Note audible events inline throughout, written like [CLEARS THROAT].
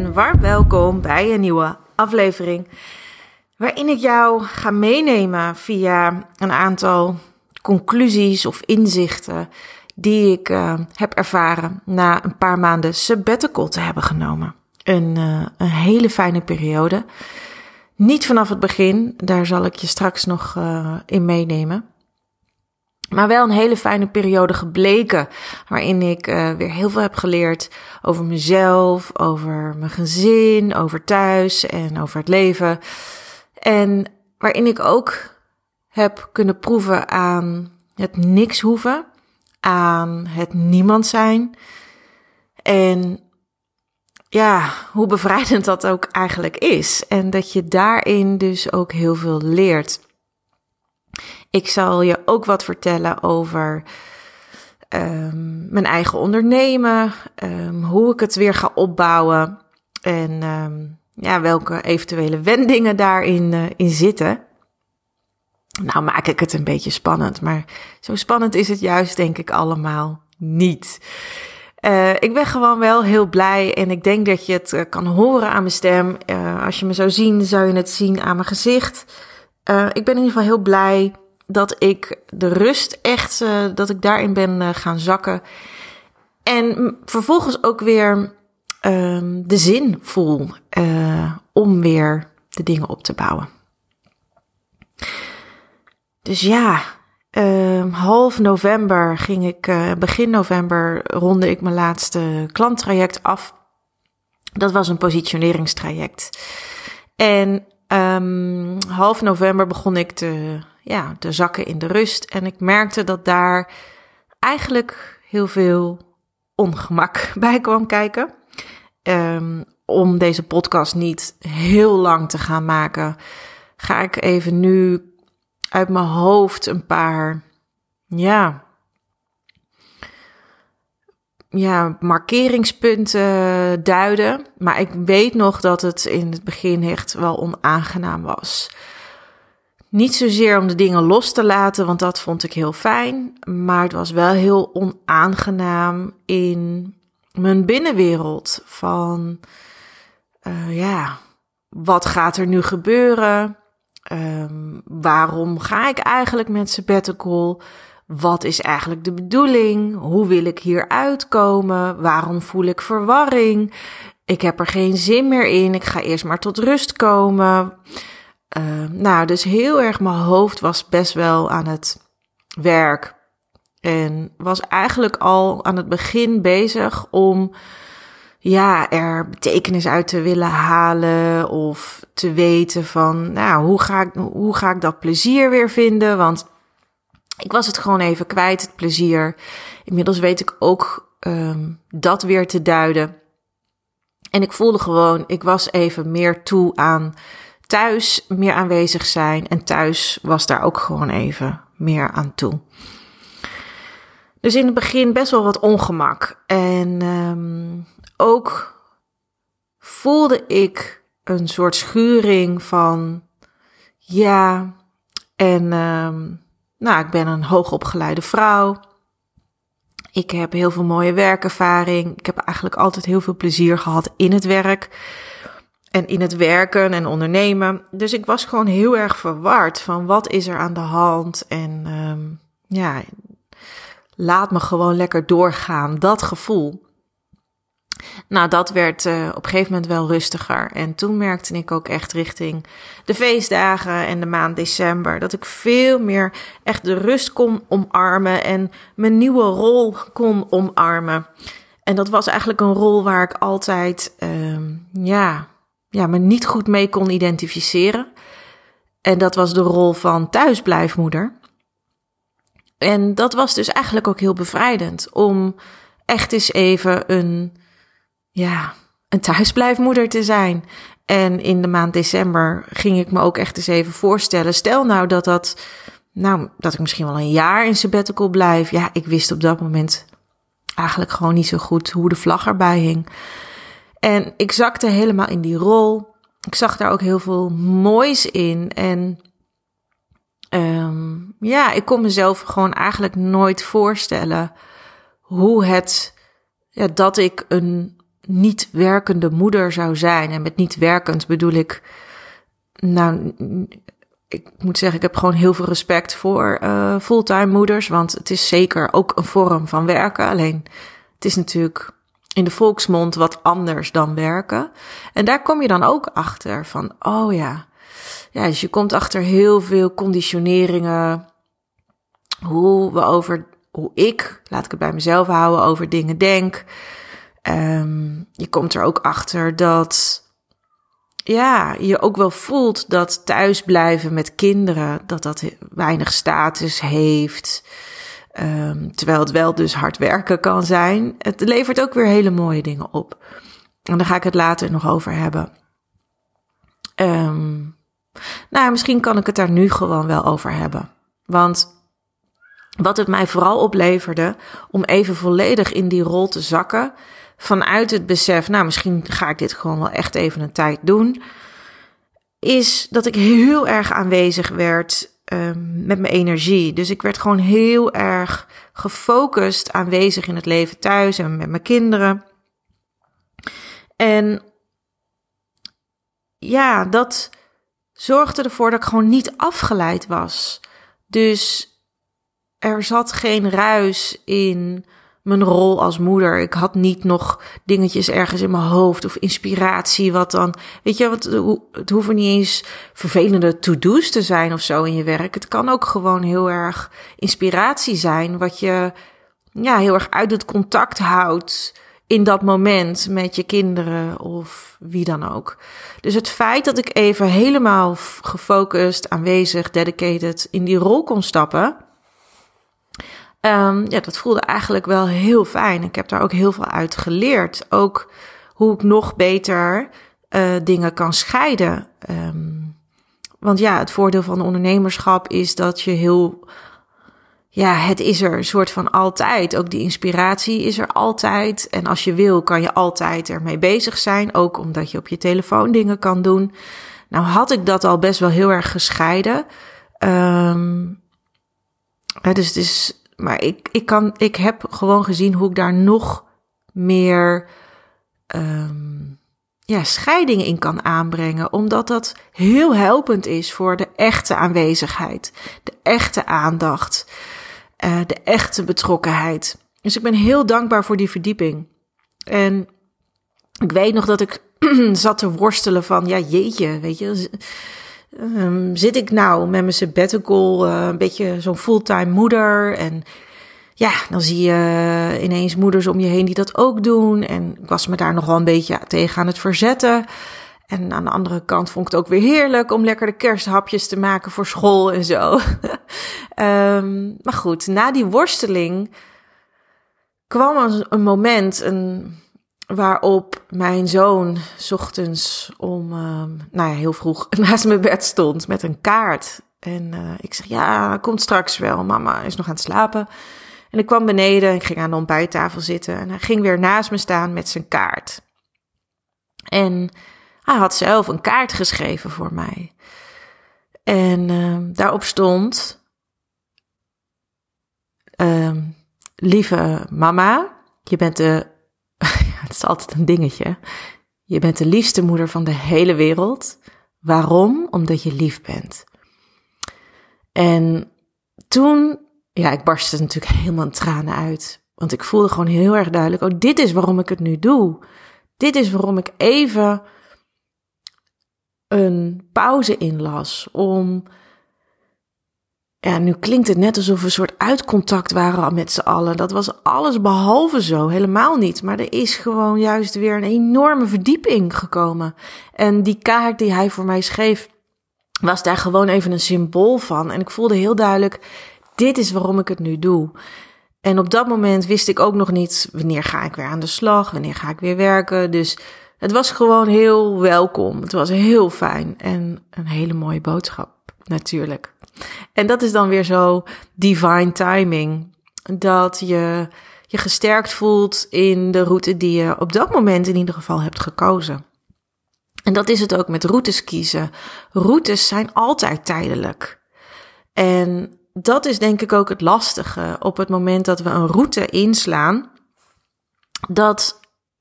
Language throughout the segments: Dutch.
Een warm welkom bij een nieuwe aflevering. Waarin ik jou ga meenemen via een aantal conclusies of inzichten die ik uh, heb ervaren na een paar maanden sabbatical te hebben genomen. Een, uh, een hele fijne periode. Niet vanaf het begin, daar zal ik je straks nog uh, in meenemen. Maar wel een hele fijne periode gebleken, waarin ik uh, weer heel veel heb geleerd over mezelf, over mijn gezin, over thuis en over het leven. En waarin ik ook heb kunnen proeven aan het niks hoeven, aan het niemand zijn. En ja, hoe bevrijdend dat ook eigenlijk is. En dat je daarin dus ook heel veel leert. Ik zal je ook wat vertellen over um, mijn eigen ondernemen, um, hoe ik het weer ga opbouwen en um, ja, welke eventuele wendingen daarin uh, in zitten. Nou maak ik het een beetje spannend, maar zo spannend is het juist denk ik allemaal niet. Uh, ik ben gewoon wel heel blij en ik denk dat je het uh, kan horen aan mijn stem. Als je me zou zien, zou je het zien aan mijn gezicht. ik ben in ieder geval heel blij dat ik de rust echt, uh, dat ik daarin ben uh, gaan zakken. En vervolgens ook weer uh, de zin voel uh, om weer de dingen op te bouwen. Dus ja, ehm, half november ging ik, begin november ronde ik mijn laatste klanttraject af. Dat was een positioneringstraject. En um, half november begon ik te ja, de zakken in de rust. En ik merkte dat daar eigenlijk heel veel ongemak [LAUGHS] bij kwam kijken. Um, om deze podcast niet heel lang te gaan maken, ga ik even nu uit mijn hoofd een paar, ja, ja, markeringspunten duiden. Maar ik weet nog dat het in het begin echt wel onaangenaam was. Niet zozeer om de dingen los te laten, want dat vond ik heel fijn. Maar het was wel heel onaangenaam in mijn binnenwereld. Van uh, ja, wat gaat er nu gebeuren? Um, waarom ga ik eigenlijk met sabbatical? Wat is eigenlijk de bedoeling? Hoe wil ik hier uitkomen? Waarom voel ik verwarring? Ik heb er geen zin meer in. Ik ga eerst maar tot rust komen. Uh, nou, dus heel erg mijn hoofd was best wel aan het werk. En was eigenlijk al aan het begin bezig om ja, er betekenis uit te willen halen of te weten van, nou, hoe ga ik, hoe ga ik dat plezier weer vinden? Want ik was het gewoon even kwijt, het plezier. Inmiddels weet ik ook um, dat weer te duiden. En ik voelde gewoon, ik was even meer toe aan thuis meer aanwezig zijn. En thuis was daar ook gewoon even meer aan toe. Dus in het begin best wel wat ongemak. En um, ook voelde ik een soort schuring van ja. En um, nou, ik ben een hoogopgeleide vrouw. Ik heb heel veel mooie werkervaring. Ik heb eigenlijk altijd heel veel plezier gehad in het werk en in het werken en ondernemen. Dus ik was gewoon heel erg verward van wat is er aan de hand. En um, ja, laat me gewoon lekker doorgaan. Dat gevoel. Nou, dat werd uh, op een gegeven moment wel rustiger. En toen merkte ik ook echt richting de feestdagen en de maand december dat ik veel meer echt de rust kon omarmen en mijn nieuwe rol kon omarmen. En dat was eigenlijk een rol waar ik altijd, um, ja, ja, me niet goed mee kon identificeren. En dat was de rol van thuisblijfmoeder. En dat was dus eigenlijk ook heel bevrijdend om echt eens even een, ja, een thuisblijfmoeder te zijn. En in de maand december ging ik me ook echt eens even voorstellen. Stel nou dat dat, nou, dat ik misschien wel een jaar in sabbatical blijf. Ja, ik wist op dat moment eigenlijk gewoon niet zo goed hoe de vlag erbij hing. En ik zakte helemaal in die rol. Ik zag daar ook heel veel moois in. En um, ja, ik kon mezelf gewoon eigenlijk nooit voorstellen hoe het, ja, dat ik een niet werkende moeder zou zijn. En met niet werkend bedoel ik, nou, ik moet zeggen, ik heb gewoon heel veel respect voor uh, fulltime moeders. Want het is zeker ook een vorm van werken. Alleen het is natuurlijk in de volksmond wat anders dan werken. En daar kom je dan ook achter van, oh ja. Ja, dus je komt achter heel veel conditioneringen. Hoe we over, hoe ik, laat ik het bij mezelf houden, over dingen denk. Um, je komt er ook achter dat ja, je ook wel voelt dat thuisblijven met kinderen, dat dat weinig status heeft. Um, terwijl het wel dus hard werken kan zijn. Het levert ook weer hele mooie dingen op. En daar ga ik het later nog over hebben. Um, nou, misschien kan ik het daar nu gewoon wel over hebben. Want wat het mij vooral opleverde om even volledig in die rol te zakken, vanuit het besef, nou misschien ga ik dit gewoon wel echt even een tijd doen, is dat ik heel erg aanwezig werd um, met mijn energie. Dus ik werd gewoon heel erg gefocust aanwezig in het leven thuis en met mijn kinderen. En ja, dat zorgde ervoor dat ik gewoon niet afgeleid was. Dus er zat geen ruis in mijn rol als moeder. Ik had niet nog dingetjes ergens in mijn hoofd of inspiratie. Wat dan, weet je, wat, het hoeven niet eens vervelende to-do's te zijn of zo in je werk. Het kan ook gewoon heel erg inspiratie zijn. Wat je ja, heel erg uit het contact houdt in dat moment met je kinderen of wie dan ook. Dus het feit dat ik even helemaal gefocust, aanwezig, dedicated in die rol kon stappen Um, ja, dat voelde eigenlijk wel heel fijn. Ik heb daar ook heel veel uit geleerd. Ook hoe ik nog beter uh, dingen kan scheiden. Um, want ja, het voordeel van ondernemerschap is dat je heel. Ja, het is er een soort van altijd. Ook die inspiratie is er altijd. En als je wil, kan je altijd ermee bezig zijn. Ook omdat je op je telefoon dingen kan doen. Nou had ik dat al best wel heel erg gescheiden. Um, dus het is maar ik, ik, kan, ik heb gewoon gezien hoe ik daar nog meer um, ja, scheiding in kan aanbrengen. Omdat dat heel helpend is voor de echte aanwezigheid, de echte aandacht, uh, de echte betrokkenheid. Dus ik ben heel dankbaar voor die verdieping. En ik weet nog dat ik [CLEARS THROAT] zat te worstelen van, ja jeetje, weet je Um, zit ik nou met mijn sabbatical, uh, een beetje zo'n fulltime moeder. En ja, dan zie je ineens moeders om je heen die dat ook doen. En ik was me daar nog wel een beetje tegen aan het verzetten. En aan de andere kant vond ik het ook weer heerlijk om lekker de kersthapjes te maken voor school en zo. um, [LAUGHS] maar goed, na die worsteling kwam een, een moment, een, Waarop mijn zoon ochtends om, uh, nou ja, heel vroeg [LAUGHS] naast mijn bed stond met een kaart. En uh, ik zeg, ja, komt straks wel. Mama is nog aan het slapen. En ik kwam beneden, ik ging aan de ontbijttafel zitten. En hij ging weer naast me staan met zijn kaart. En hij had zelf een kaart geschreven voor mij. En uh, daarop stond: ehm, Lieve mama, je bent de is altijd een dingetje. Je bent de liefste moeder van de hele wereld. Waarom? Omdat je lief bent. En toen, ja, ik barstte natuurlijk helemaal in tranen uit. Want ik voelde gewoon heel erg duidelijk, oh, dit is waarom ik het nu doe. Dit is waarom ik even een pauze inlas om ja, nu klinkt het net alsof we een soort uitcontact waren met z'n allen. Dat was alles behalve zo, helemaal niet. Maar er is gewoon juist weer een enorme verdieping gekomen. En die kaart die hij voor mij schreef, was daar gewoon even een symbool van. En ik voelde heel duidelijk, dit is waarom ik het nu doe. En op dat moment wist ik ook nog niet wanneer ga ik weer aan de slag, wanneer ga ik weer werken. Dus het was gewoon heel welkom. Het was heel fijn en een hele mooie boodschap, natuurlijk. En dat is dan weer zo divine timing. Dat je je gesterkt voelt in de route die je op dat moment in ieder geval hebt gekozen. En dat is het ook met routes kiezen. Routes zijn altijd tijdelijk. En dat is denk ik ook het lastige op het moment dat we een route inslaan. Dat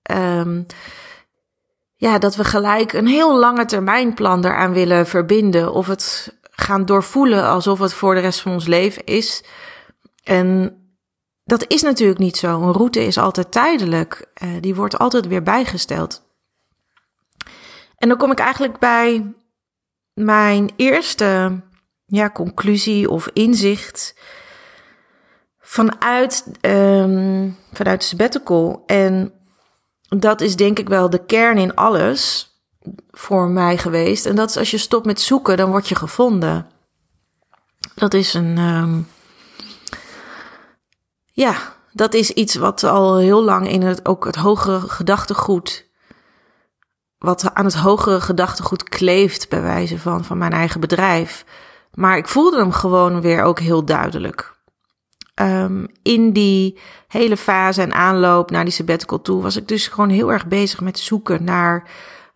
Ehm, ja, dat we gelijk een heel lange termijnplan eraan willen verbinden. Of het gaan doorvoelen alsof het voor de rest van ons leven is. En dat is natuurlijk niet zo. Een route is altijd tijdelijk. Uh, die wordt altijd weer bijgesteld. En dan kom ik eigenlijk bij mijn eerste ja, conclusie of inzicht vanuit, um, vanuit sabbatical. En dat is denk ik wel de kern in alles voor mij geweest. En dat is als je stopt met zoeken, dan word je gevonden. Dat is een. Um, ja, dat is iets wat al heel lang in het, ook het hogere gedachtegoed. Wat aan het hogere gedachtegoed kleeft, bij wijze van, van mijn eigen bedrijf. Maar ik voelde hem gewoon weer ook heel duidelijk. Um, in die hele fase en aanloop naar die sabbatical toe was ik dus gewoon heel erg bezig met zoeken naar.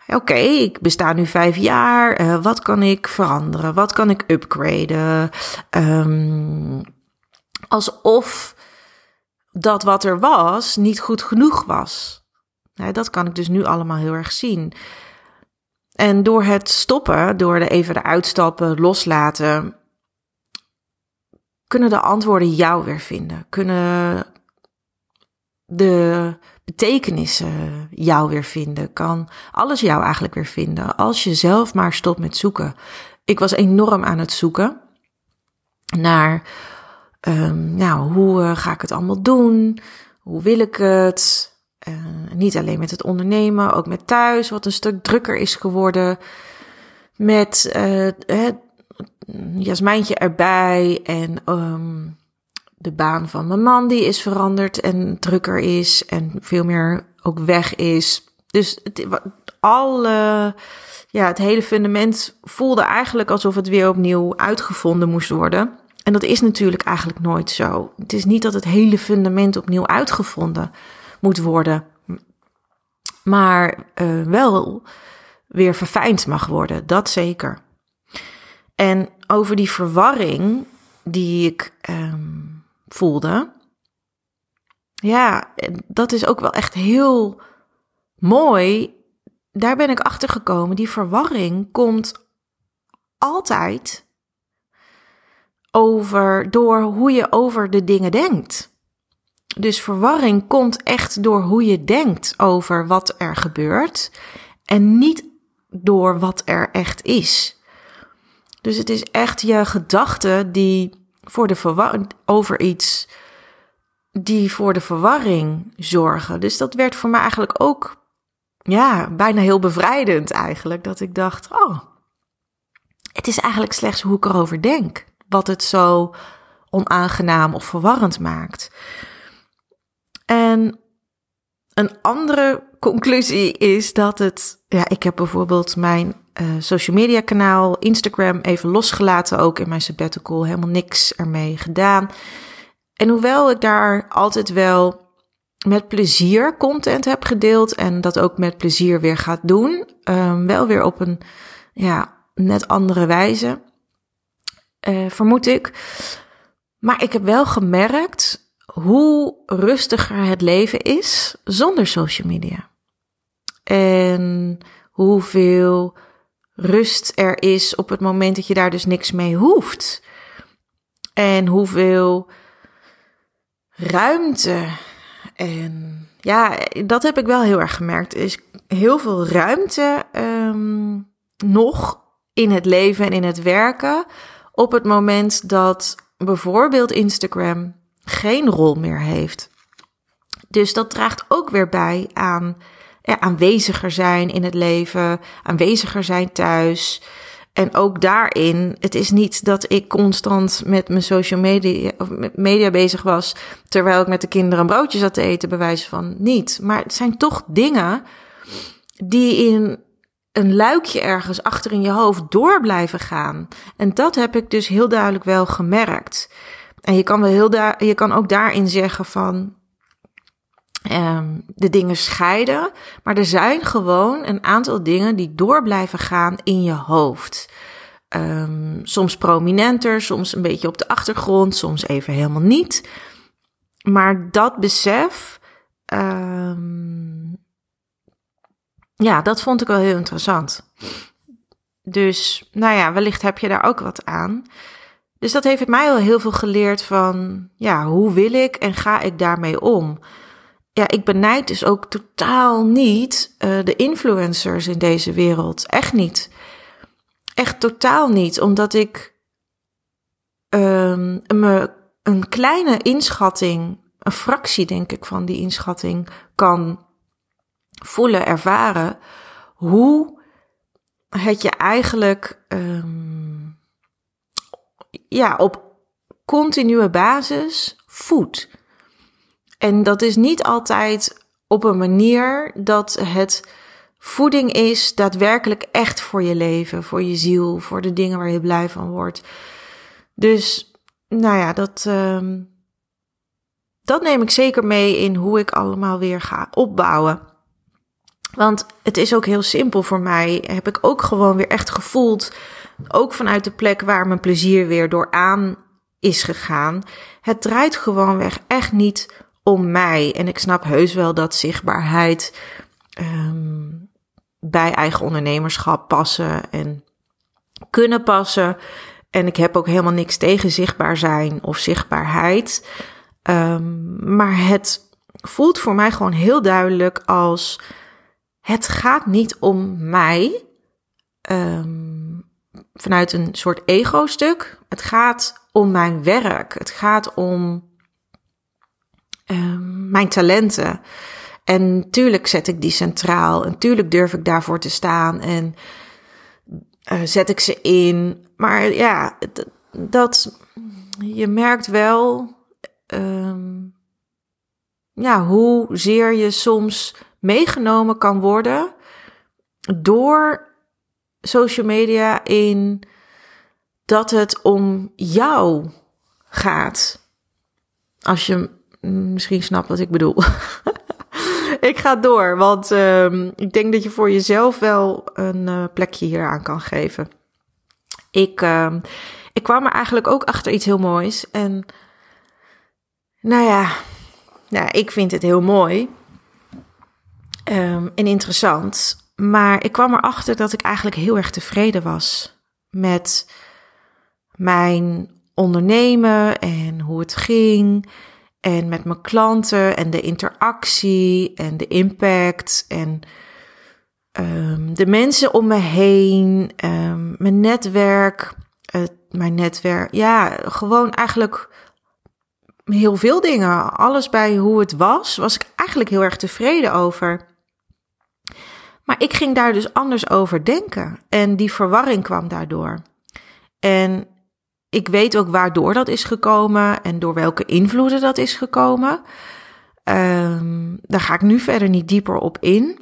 Oké, ik besta nu vijf jaar. Uh, wat kan ik veranderen? Wat kan ik upgraden? Um, alsof dat wat er was niet goed genoeg was. Dat kan ik dus nu allemaal heel erg zien. En door het stoppen, door er even de uitstappen, loslaten, kunnen de antwoorden jou weer vinden. Kunnen de betekenissen jou weer vinden. Kan alles jou eigenlijk weer vinden. Als je zelf maar stopt met zoeken. Ik was enorm aan het zoeken naar, um, nou, hoe uh, ga ik het allemaal doen? Hoe wil ik het? Uh, niet alleen met het ondernemen, ook met thuis, wat een stuk drukker is geworden. Met uh, jasmijntje erbij en um, de baan van mijn man die is veranderd en drukker is en veel meer ook weg is. Dus het, alle, ja, het hele fundament voelde eigenlijk alsof het weer opnieuw uitgevonden moest worden. En dat is natuurlijk eigenlijk nooit zo. Het is niet dat het hele fundament opnieuw uitgevonden moet worden, maar uh, wel weer verfijnd mag worden. Dat zeker. En over die verwarring die ik um, voelde. Ja, dat is ook wel echt heel mooi. Daar ben ik achter gekomen. Die verwarring komt altijd over door hoe je over de dingen denkt. Dus verwarring komt echt door hoe je denkt over wat er gebeurt en niet door wat er echt is. Dus het is echt je gedachten die voor de over iets die voor de verwarring zorgen. Dus dat werd voor mij eigenlijk ook ja, bijna heel bevrijdend eigenlijk dat ik dacht, oh, het is eigenlijk slechts hoe ik erover denk wat het zo onaangenaam of verwarrend maakt. En een andere conclusie is dat het. Ja, ik heb bijvoorbeeld mijn uh, social media kanaal, Instagram, even losgelaten. Ook in mijn sabbatical. Helemaal niks ermee gedaan. En hoewel ik daar altijd wel met plezier content heb gedeeld. En dat ook met plezier weer gaat doen. Um, wel weer op een ja, net andere wijze. Uh, vermoed ik. Maar ik heb wel gemerkt hoe rustiger het leven is zonder social media. En hoeveel rust er is op het moment dat je daar dus niks mee hoeft. En hoeveel ruimte. En ja, dat heb ik wel heel erg gemerkt. Er is heel veel ruimte um, nog in het leven en in het werken. Op het moment dat bijvoorbeeld Instagram geen rol meer heeft. Dus dat draagt ook weer bij aan aanweziger zijn in het leven, aanweziger zijn thuis. En ook daarin, het is niet dat ik constant met mijn social media, of media bezig was, terwijl ik met de kinderen een broodje zat te eten, bewijs van niet. Maar het zijn toch dingen die in een luikje ergens achter in je hoofd door blijven gaan. En dat heb ik dus heel duidelijk wel gemerkt. En je kan, wel heel je kan ook daarin zeggen van um, de dingen scheiden. Maar er zijn gewoon een aantal dingen die door blijven gaan in je hoofd. Um, soms prominenter, soms een beetje op de achtergrond, soms even helemaal niet. Maar dat besef um, ja, dat vond ik wel heel interessant. Dus nou ja, wellicht heb je daar ook wat aan. Dus dat heeft mij wel heel veel geleerd van, ja, hoe wil ik en ga ik daarmee om? Ja, ik benijd dus ook totaal niet uh, de influencers in deze wereld. Echt niet. Echt totaal niet, omdat ik um, me een kleine inschatting, een fractie denk ik van die inschatting kan voelen, ervaren. Hoe het je eigenlijk um, ja, op continue basis voedt. En dat is niet altijd op een manier dat het voeding is daadwerkelijk echt voor je leven, voor je ziel, voor de dingen waar je blij van wordt. Dus, nou ja, dat, uh, dat neem ik zeker mee in hoe ik allemaal weer ga opbouwen. Want het is ook heel simpel voor mij. Heb ik ook gewoon weer echt gevoeld. Ook vanuit de plek waar mijn plezier weer door aan is gegaan. Het draait gewoon weg echt niet om mij. En ik snap heus wel dat zichtbaarheid um, bij eigen ondernemerschap passen en kunnen passen. En ik heb ook helemaal niks tegen zichtbaar zijn of zichtbaarheid. Um, maar het voelt voor mij gewoon heel duidelijk als het gaat niet om mij um, vanuit een soort ego-stuk. Het gaat om mijn werk. Het gaat om um, mijn talenten. En tuurlijk zet ik die centraal. En tuurlijk durf ik daarvoor te staan. En uh, zet ik ze in. Maar ja, dat, je merkt wel um, ja, hoezeer je soms meegenomen kan worden door social media in dat het om jou gaat. Als je misschien snapt wat ik bedoel. [LAUGHS] ik ga door, want uh, ik denk dat je voor jezelf wel een uh, plekje hier aan kan geven. Ik, uh, ik kwam er eigenlijk ook achter iets heel moois. En nou ja, nou, ik vind het heel mooi um, en interessant. Maar ik kwam erachter dat ik eigenlijk heel erg tevreden was met mijn ondernemen en hoe het ging. En met mijn klanten en de interactie en de impact en um, de mensen om me heen, um, mijn netwerk, mijn netwerk. Ja, gewoon eigenlijk heel veel dingen. Alles bij hoe het was, was ik eigenlijk heel erg tevreden over. Maar ik ging daar dus anders over denken. En die verwarring kwam daardoor. En ik weet ook waardoor dat is gekomen en door welke invloeden dat is gekomen. Um, daar ga ik nu verder niet dieper op in.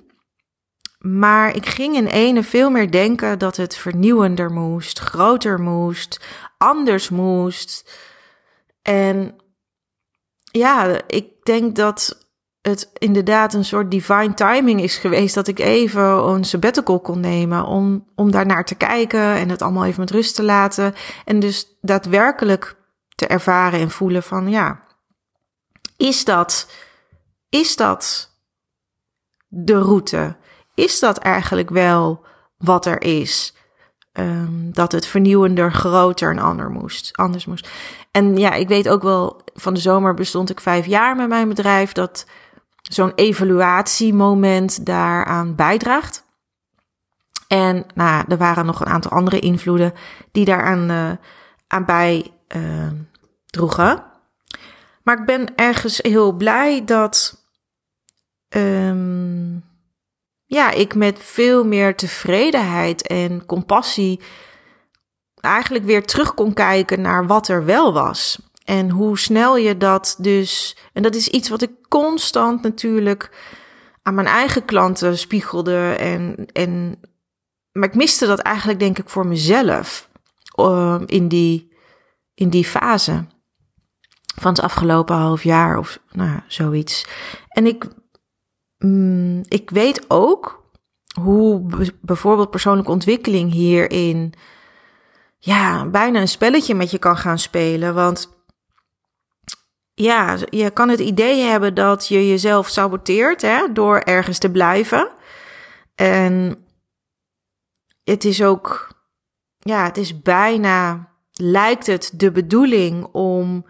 Maar ik ging in ene veel meer denken dat het vernieuwender moest, groter moest, anders moest. En ja, ik denk dat het inderdaad een soort divine timing is geweest dat ik even een sabbatical kon nemen om, om daar naar te kijken en het allemaal even met rust te laten. En dus daadwerkelijk te ervaren en voelen van ja, is dat, is dat de route? Is dat eigenlijk wel wat er is? Um, dat het vernieuwender, groter en ander moest, anders moest. En ja, ik weet ook wel, van de zomer bestond ik vijf jaar met mijn bedrijf, dat zo'n evaluatiemoment daaraan bijdraagt. En nou, er waren nog een aantal andere invloeden die daaraan uh, aan bij uh, droegen. Maar ik ben ergens heel blij dat um, ja, ik met veel meer tevredenheid en compassie eigenlijk weer terug kon kijken naar wat er wel was. En hoe snel je dat dus. En dat is iets wat ik constant natuurlijk aan mijn eigen klanten spiegelde. En, en, maar ik miste dat eigenlijk, denk ik, voor mezelf. Uh, in, die, in die fase van het afgelopen half jaar of nou, zoiets. En ik, mm, ik weet ook hoe bijvoorbeeld persoonlijke ontwikkeling hierin ja, bijna een spelletje met je kan gaan spelen. Want ja, je kan het idee hebben dat je jezelf saboteert hè, door ergens te blijven. En het is ook, ja, het is bijna, lijkt het de bedoeling om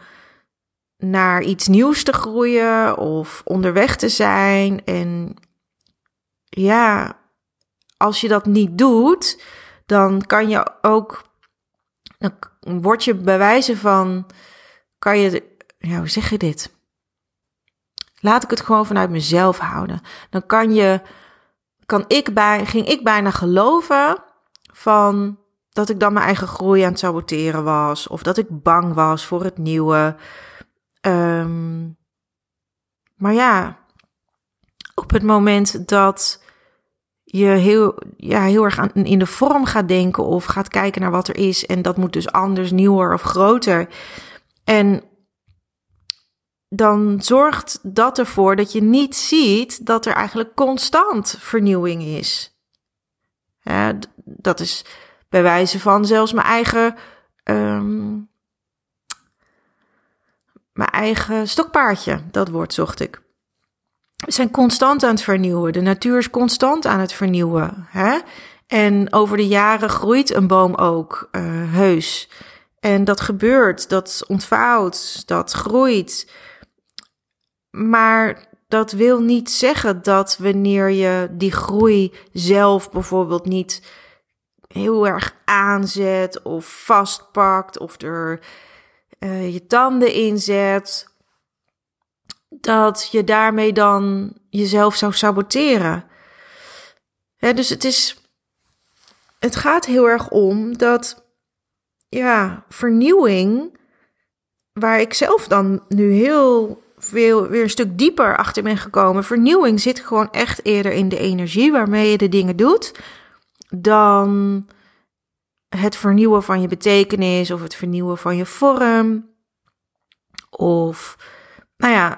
naar iets nieuws te groeien of onderweg te zijn. En ja, als je dat niet doet, dan kan je ook, dan word je bij wijze van, kan je, ja, hoe zeg je dit? Laat ik het gewoon vanuit mezelf houden. Dan kan je, kan ik bij, ging ik bijna geloven van dat ik dan mijn eigen groei aan het saboteren was. Of dat ik bang was voor het nieuwe. Um, maar ja, op het moment dat je heel, ja, heel erg aan, in de vorm gaat denken of gaat kijken naar wat er is. En dat moet dus anders, nieuwer of groter. En dan zorgt dat ervoor dat je niet ziet dat er eigenlijk constant vernieuwing is. Dat is bij wijze van zelfs mijn eigen, um, mijn eigen stokpaardje. Dat woord zocht ik. We zijn constant aan het vernieuwen. De natuur is constant aan het vernieuwen. Hè? En over de jaren groeit een boom ook uh, heus. En dat gebeurt, dat ontvouwt, dat groeit. Maar dat wil niet zeggen dat wanneer je die groei zelf bijvoorbeeld niet heel erg aanzet of vastpakt of er uh, je tanden inzet, dat je daarmee dan jezelf zou saboteren. dus het is. Het gaat heel erg om dat. Ja, vernieuwing. Waar ik zelf dan nu heel veel weer een stuk dieper achter ben gekomen. Vernieuwing zit gewoon echt eerder in de energie waarmee je de dingen doet. Dan het vernieuwen van je betekenis of het vernieuwen van je vorm. Of, nou ja,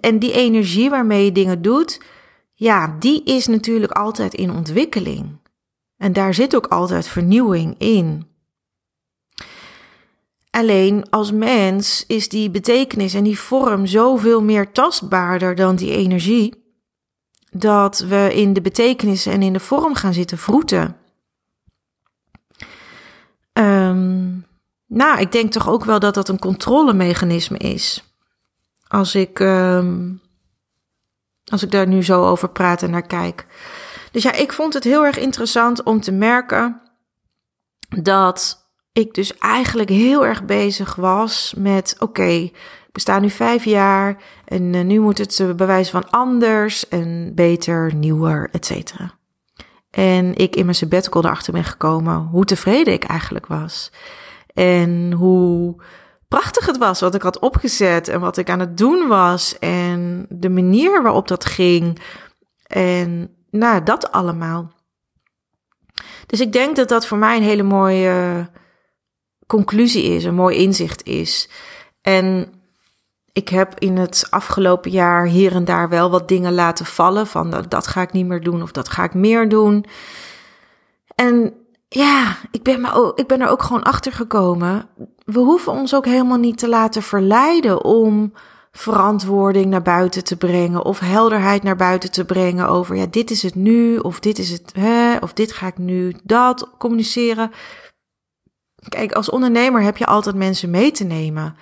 en die energie waarmee je dingen doet, ja, die is natuurlijk altijd in ontwikkeling. En daar zit ook altijd vernieuwing in. Alleen als mens is die betekenis en die vorm zoveel meer tastbaarder dan die energie, dat we in de betekenis en in de vorm gaan zitten vroeten. Um, nou, ik denk toch ook wel dat dat een controlemechanisme is als ik, um, als ik daar nu zo over praat en naar kijk. Dus ja, ik vond het heel erg interessant om te merken dat ik dus eigenlijk heel erg bezig was met: oké, ik besta nu vijf jaar en uh, nu moet het uh, bewijzen van anders en beter, nieuwer, et cetera. En ik in mijn sabbatical erachter ben gekomen hoe tevreden ik eigenlijk was. En hoe prachtig het was wat ik had opgezet en wat ik aan het doen was en de manier waarop dat ging en nou, dat allemaal. Dus ik denk dat dat voor mij een hele mooie conclusie is, een mooi inzicht is. En ik heb in het afgelopen jaar hier en daar wel wat dingen laten vallen van dat ga ik niet meer doen of dat ga ik meer doen. En ja, ik ben, me, ik ben er ook gewoon achter gekomen. We hoeven ons ook helemaal niet te laten verleiden om verantwoording naar buiten te brengen of helderheid naar buiten te brengen over ja, dit is het nu of dit is het hè, of dit ga ik nu dat communiceren. Kijk, als ondernemer heb je altijd mensen mee te nemen.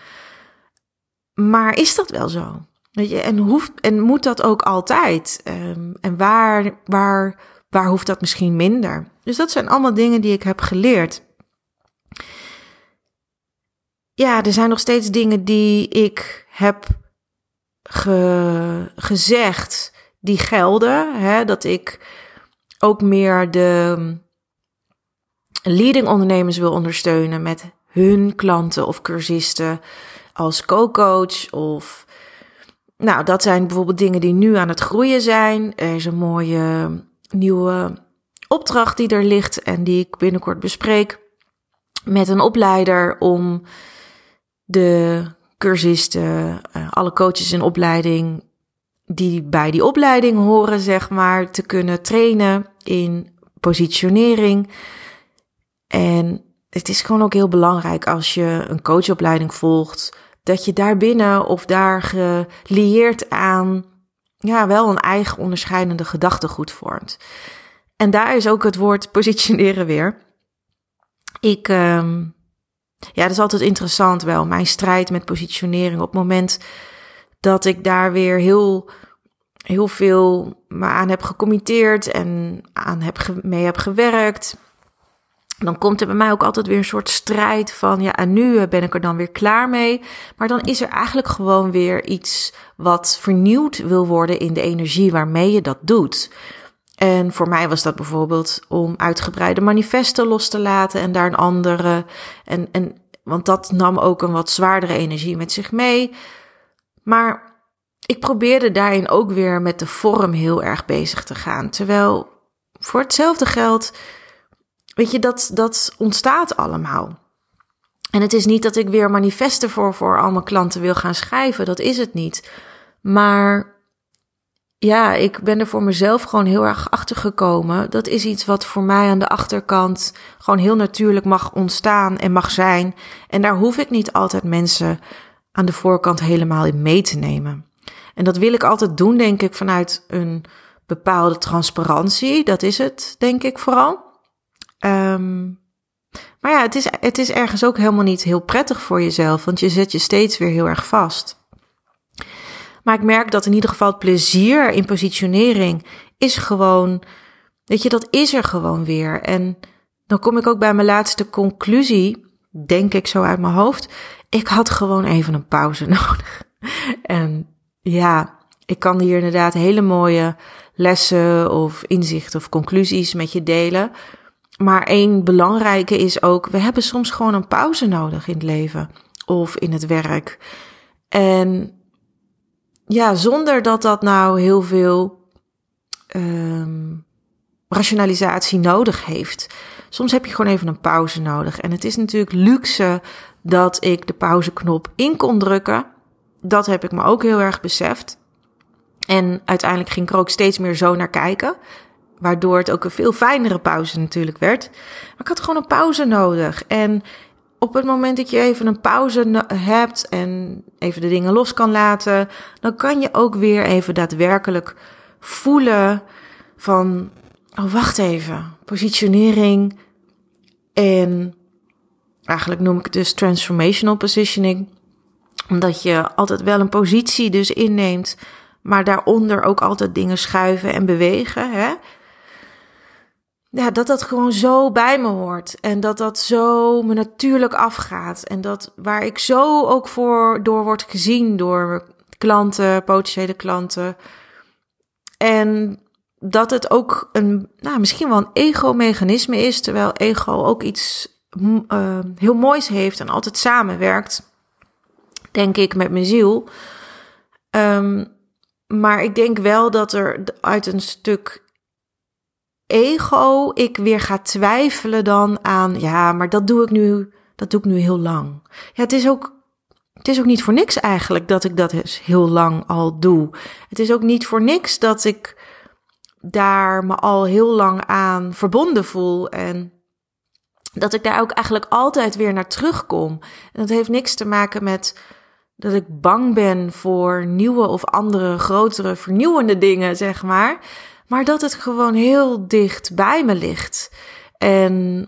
Maar is dat wel zo? Weet je, en, hoeft, en moet dat ook altijd? Um, en waar, waar, waar hoeft dat misschien minder? Dus dat zijn allemaal dingen die ik heb geleerd. Ja, er zijn nog steeds dingen die ik heb ge, gezegd die gelden. Hè? Dat ik ook meer de leading ondernemers wil ondersteunen met hun klanten of cursisten als co-coach of nou, dat zijn bijvoorbeeld dingen die nu aan het groeien zijn. Er is een mooie nieuwe opdracht die er ligt en die ik binnenkort bespreek met een opleider om de cursisten, eh, alle coaches in opleiding die bij die opleiding horen, zeg maar, te kunnen trainen in positionering. En het is gewoon ook heel belangrijk als je een coachopleiding volgt, dat je daarbinnen of daar gelieerd aan ja, wel een eigen onderscheidende gedachtegoed vormt. En daar is ook het woord [LAUGHS] positioneren weer. Ik, ehm, ja, dat is altijd interessant wel. Mijn strijd met positionering. Op het moment dat ik daar weer heel, heel veel me aan heb gecommitteerd en aan heb, mee heb gewerkt. Dan komt er bij mij ook altijd weer een soort strijd van, ja, en nu ben ik er dan weer klaar mee. Maar dan is er eigenlijk gewoon weer iets wat vernieuwd wil worden in de energie waarmee je dat doet. En voor mij was dat bijvoorbeeld om uitgebreide manifesten los te laten en daar een andere. En, en, want dat nam ook een wat zwaardere energie met zich mee. Maar ik probeerde daarin ook weer met de vorm heel erg bezig te gaan. Terwijl voor hetzelfde geld, weet je, dat, dat ontstaat allemaal. En het is niet dat ik weer manifesten voor, voor al mijn klanten wil gaan schrijven. Dat is het niet. Maar ja, ik ben er voor mezelf gewoon heel erg achter gekomen. Dat is iets wat voor mij aan de achterkant gewoon heel natuurlijk mag ontstaan en mag zijn. En daar hoef ik niet altijd mensen aan de voorkant helemaal in mee te nemen. En dat wil ik altijd doen, denk ik, vanuit een bepaalde transparantie. Dat is het, denk ik vooral. Um, maar ja, het is, het is ergens ook helemaal niet heel prettig voor jezelf, want je zet je steeds weer heel erg vast. Maar ik merk dat in ieder geval het plezier in positionering is gewoon, weet je, dat is er gewoon weer. En dan kom ik ook bij mijn laatste conclusie, denk ik zo uit mijn hoofd. Ik had gewoon even een pauze [LAUGHS] nodig. En ja, ik kan hier inderdaad hele mooie lessen of inzichten of conclusies met je delen. Maar één belangrijke is ook, we hebben soms gewoon een pauze nodig in het leven of in het werk. En ja, zonder dat dat nou heel veel um, rationalisatie nodig heeft. Soms heb je gewoon even een pauze nodig. En het is natuurlijk luxe dat ik de pauzeknop in kon drukken. Dat heb ik me ook heel erg beseft. En uiteindelijk ging ik er ook steeds meer zo naar kijken. Waardoor het ook een veel fijnere pauze natuurlijk werd. Maar ik had gewoon een pauze nodig. En op het moment dat je even een pauze hebt en even de dingen los kan laten, dan kan je ook weer even daadwerkelijk voelen van, oh wacht even, positionering en eigenlijk noem ik het dus transformational positioning, omdat je altijd wel een positie dus inneemt, maar daaronder ook altijd dingen schuiven en bewegen. Hè? Ja, dat dat gewoon zo bij me hoort. En dat dat zo me natuurlijk afgaat. En dat waar ik zo ook voor door word gezien door klanten, potentiële klanten. En dat het ook een, nou, misschien wel een ego-mechanisme is, terwijl ego ook iets uh, heel moois heeft en altijd samenwerkt, denk ik, met mijn ziel. Um, maar ik denk wel dat er uit een stuk ego ik weer ga twijfelen dan aan, ja, maar dat doe ik nu, dat doe ik nu heel lang. Ja, het is ook, het is ook niet voor niks eigenlijk dat ik dat dus heel lang al doe. Het is ook niet voor niks dat ik daar me al heel lang aan verbonden voel en dat ik daar ook eigenlijk altijd weer naar terugkom. En dat heeft niks te maken met dat ik bang ben voor nieuwe of andere grotere vernieuwende dingen, zeg maar. Maar dat het gewoon heel dicht bij me ligt. En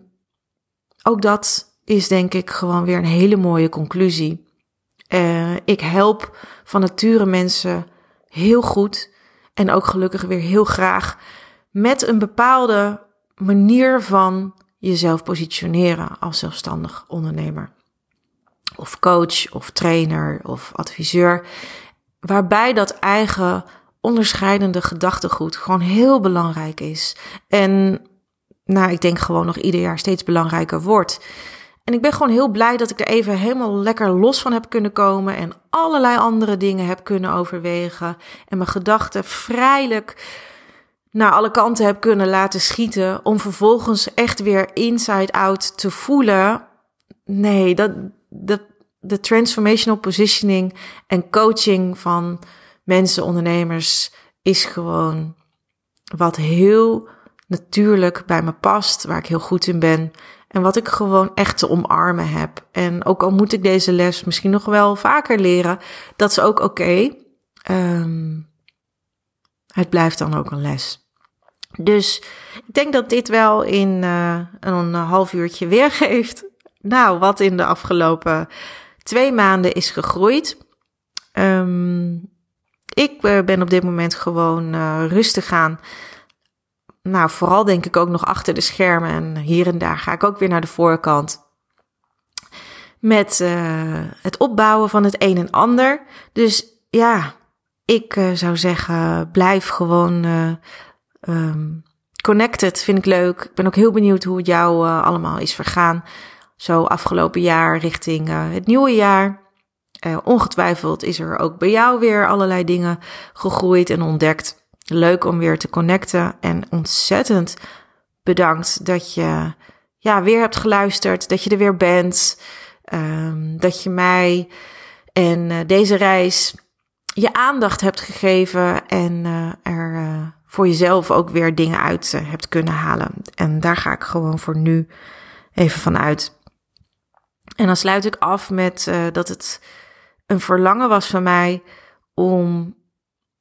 ook dat is denk ik gewoon weer een hele mooie conclusie. Uh, ik help van nature mensen heel goed en ook gelukkig weer heel graag met een bepaalde manier van jezelf positioneren als zelfstandig ondernemer. Of coach, of trainer, of adviseur. Waarbij dat eigen onderscheidende gedachtegoed gewoon heel belangrijk is. En nou, ik denk gewoon nog ieder jaar steeds belangrijker wordt. En ik ben gewoon heel blij dat ik er even helemaal lekker los van heb kunnen komen en allerlei andere dingen heb kunnen overwegen en mijn gedachten vrijelijk naar alle kanten heb kunnen laten schieten om vervolgens echt weer inside out te voelen. Nee, dat, dat de transformational positioning en coaching van mensen, ondernemers, is gewoon wat heel natuurlijk bij me past, waar ik heel goed in ben. En wat ik gewoon echt te omarmen heb. En ook al moet ik deze les misschien nog wel vaker leren, dat is ook oké. Um, het blijft dan ook een les. Dus ik denk dat dit wel in uh, een half uurtje weergeeft. Nou, wat in de afgelopen twee maanden is gegroeid. Um, ik uh, ben op dit moment gewoon uh, rustig aan. Nou, vooral denk ik ook nog achter de schermen. En hier en daar ga ik ook weer naar de voorkant. Met het opbouwen van het een en ander. Dus ja, ik zou zeggen, blijf gewoon Um, connected vind ik leuk. Ik ben ook heel benieuwd hoe het jou allemaal is vergaan. Zo afgelopen jaar richting het nieuwe jaar. Uh, ongetwijfeld is er ook bij jou weer allerlei dingen gegroeid en ontdekt. Leuk om weer te connecten en ontzettend bedankt dat je ja, weer hebt geluisterd, dat je er weer bent, um, dat je mij en deze reis je aandacht hebt gegeven en er voor jezelf ook weer dingen uit hebt kunnen halen. En daar ga ik gewoon voor nu even van uit. En dan sluit ik af met dat het een verlangen was van mij om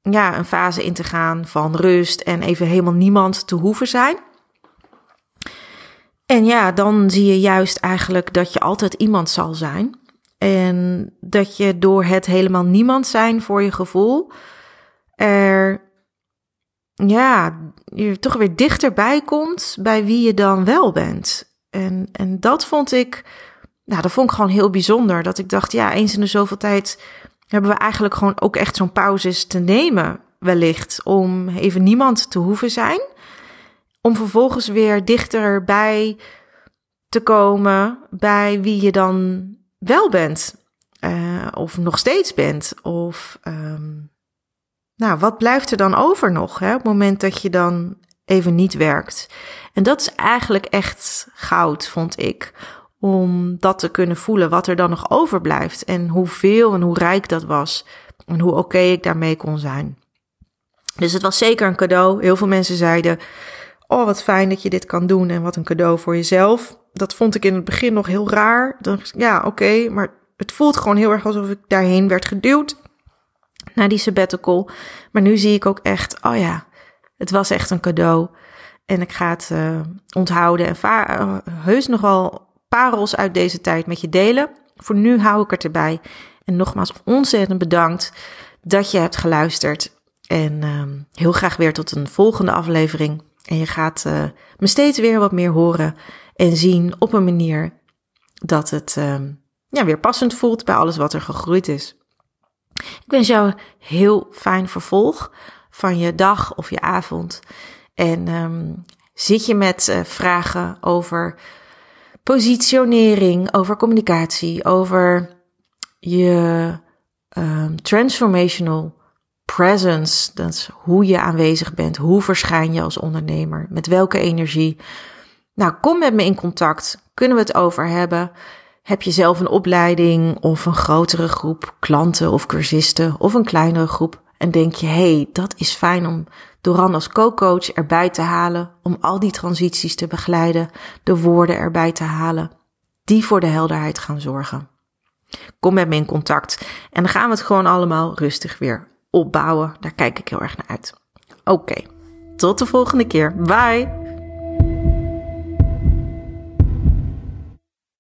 ja, een fase in te gaan van rust en even helemaal niemand te hoeven zijn. En ja, dan zie je juist eigenlijk dat je altijd iemand zal zijn. En dat je door het helemaal niemand zijn voor je gevoel er ja, je toch weer dichterbij komt bij wie je dan wel bent. En, en dat vond ik, nou, dat vond ik gewoon heel bijzonder. Dat ik dacht, ja, eens in de zoveel tijd hebben we eigenlijk gewoon ook echt zo'n pauzes te nemen, wellicht, om even niemand te hoeven zijn. Om vervolgens weer dichterbij te komen bij wie je dan wel bent. Uh, of nog steeds bent. Of um, nou, wat blijft er dan over nog hè, op het moment dat je dan even niet werkt? En dat is eigenlijk echt goud, vond ik. Om dat te kunnen voelen, wat er dan nog overblijft. En hoeveel en hoe rijk dat was. En hoe oké ik daarmee kon zijn. Dus het was zeker een cadeau. Heel veel mensen zeiden: Oh, wat fijn dat je dit kan doen. En wat een cadeau voor jezelf. Dat vond ik in het begin nog heel raar. Dan, ja, oké, maar het voelt gewoon heel erg alsof ik daarheen werd geduwd na die sabbatical. Maar nu zie ik ook echt, oh ja, het was echt een cadeau. En ik ga het uh, onthouden en uh, heus nog wel parels uit deze tijd met je delen. Voor nu hou ik het erbij. En nogmaals ontzettend bedankt dat je hebt geluisterd. En uh, heel graag weer tot een volgende aflevering. En je gaat uh, me steeds weer wat meer horen en zien op een manier dat het ehm, ja, weer passend voelt bij alles wat er gegroeid is. Ik wens jou heel fijn vervolg van je dag of je avond. En um, zit je met uh, vragen over positionering, over communicatie, over je um, transformational presence. Dat is hoe je aanwezig bent. Hoe verschijn je als ondernemer? Met welke energie? Nou, kom met me in contact. Kunnen we het over hebben? Heb je zelf een opleiding of een grotere groep klanten of cursisten of een kleinere groep en denk je, hey, dat is fijn om Doran als co-coach erbij te halen, om al die transities te begeleiden, de woorden erbij te halen, die voor de helderheid gaan zorgen. Kom met me in contact en dan gaan we het gewoon allemaal rustig weer opbouwen. Daar kijk ik heel erg naar uit. Oké, tot de volgende keer. Bye!